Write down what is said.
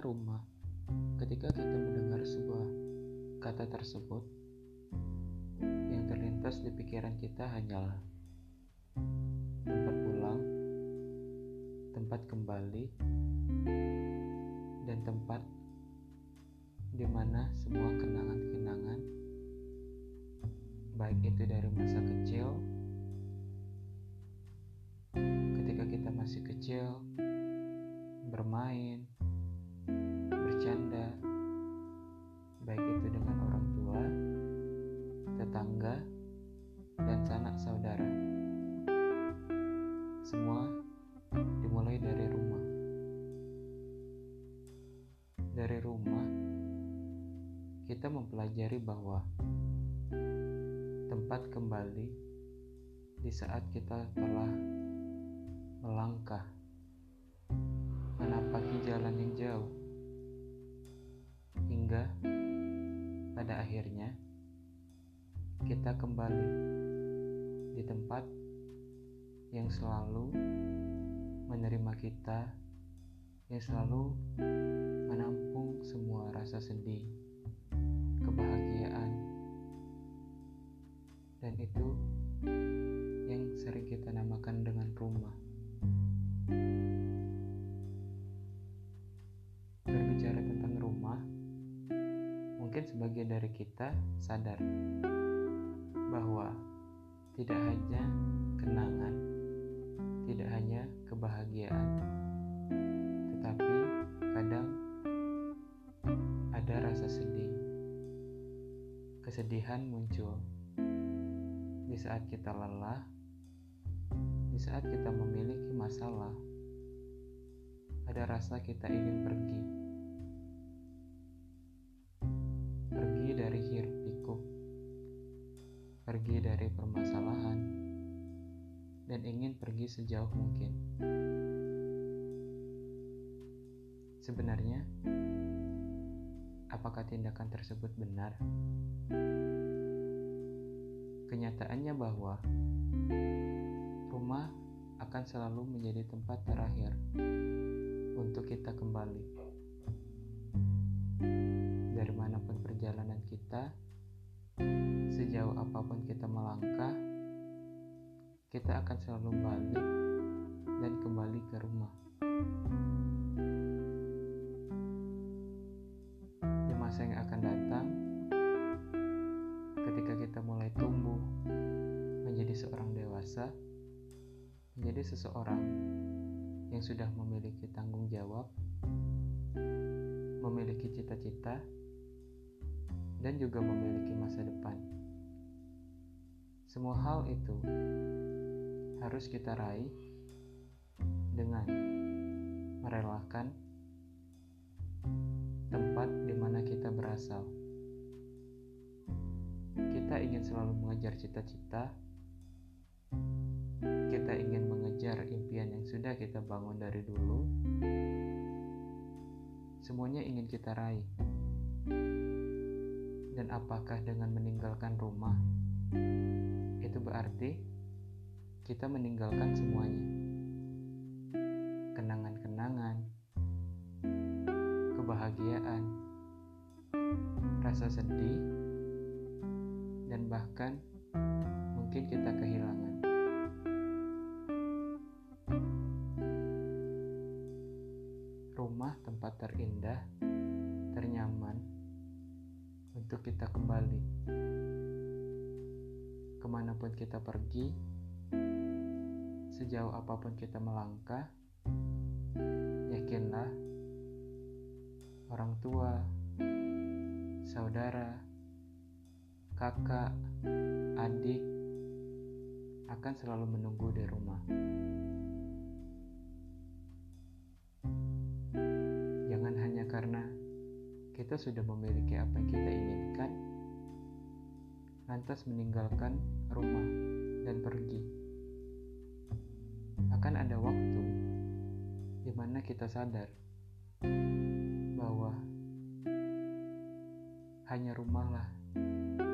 Rumah, ketika kita mendengar sebuah kata tersebut, yang terlintas di pikiran kita hanyalah tempat pulang, tempat kembali, dan tempat di mana semua kenangan-kenangan, baik itu dari masa kecil, ketika kita masih kecil, bermain, kita mempelajari bahwa tempat kembali di saat kita telah melangkah menapaki jalan yang jauh hingga pada akhirnya kita kembali di tempat yang selalu menerima kita, yang selalu menampung semua rasa sedih, kebahagiaan, dan itu yang sering kita namakan dengan rumah. Berbicara tentang rumah, mungkin sebagian dari kita sadar bahwa tidak hanya kenangan, tidak hanya kebahagiaan, Kesedihan muncul di saat kita lelah, di saat kita memiliki masalah. Ada rasa kita ingin pergi, pergi dari hiruk pikuk, pergi dari permasalahan, dan ingin pergi sejauh mungkin. Sebenarnya, apakah tindakan tersebut benar? Kenyataannya bahwa rumah akan selalu menjadi tempat terakhir untuk kita kembali. Dari mana pun perjalanan kita, sejauh apa pun kita melangkah, kita akan selalu balik dan kembali ke rumah. Masa yang akan datang, ketika kita mulai tumbuh menjadi seorang dewasa, menjadi seseorang yang sudah memiliki tanggung jawab, memiliki cita-cita, dan juga memiliki masa depan. Semua hal itu harus kita raih dengan merelakan tempat berasal. Kita ingin selalu mengejar cita-cita, kita ingin mengejar impian yang sudah kita bangun dari dulu. Semuanya ingin kita raih. Dan apakah dengan meninggalkan rumah itu berarti kita meninggalkan semuanya? Kenangan-kenangan, kebahagiaan, rasa sedih, dan bahkan mungkin kita kehilangan. Rumah tempat terindah, ternyaman untuk kita kembali. Ke mana pun kita pergi, sejauh apa pun kita melangkah, yakinlah orang tua, saudara, kakak, adik akan selalu menunggu di rumah. Jangan hanya karena kita sudah memiliki apa yang kita inginkan, lantas meninggalkan rumah dan pergi. Akan ada waktu di mana kita sadar hanya rumahlah. tempat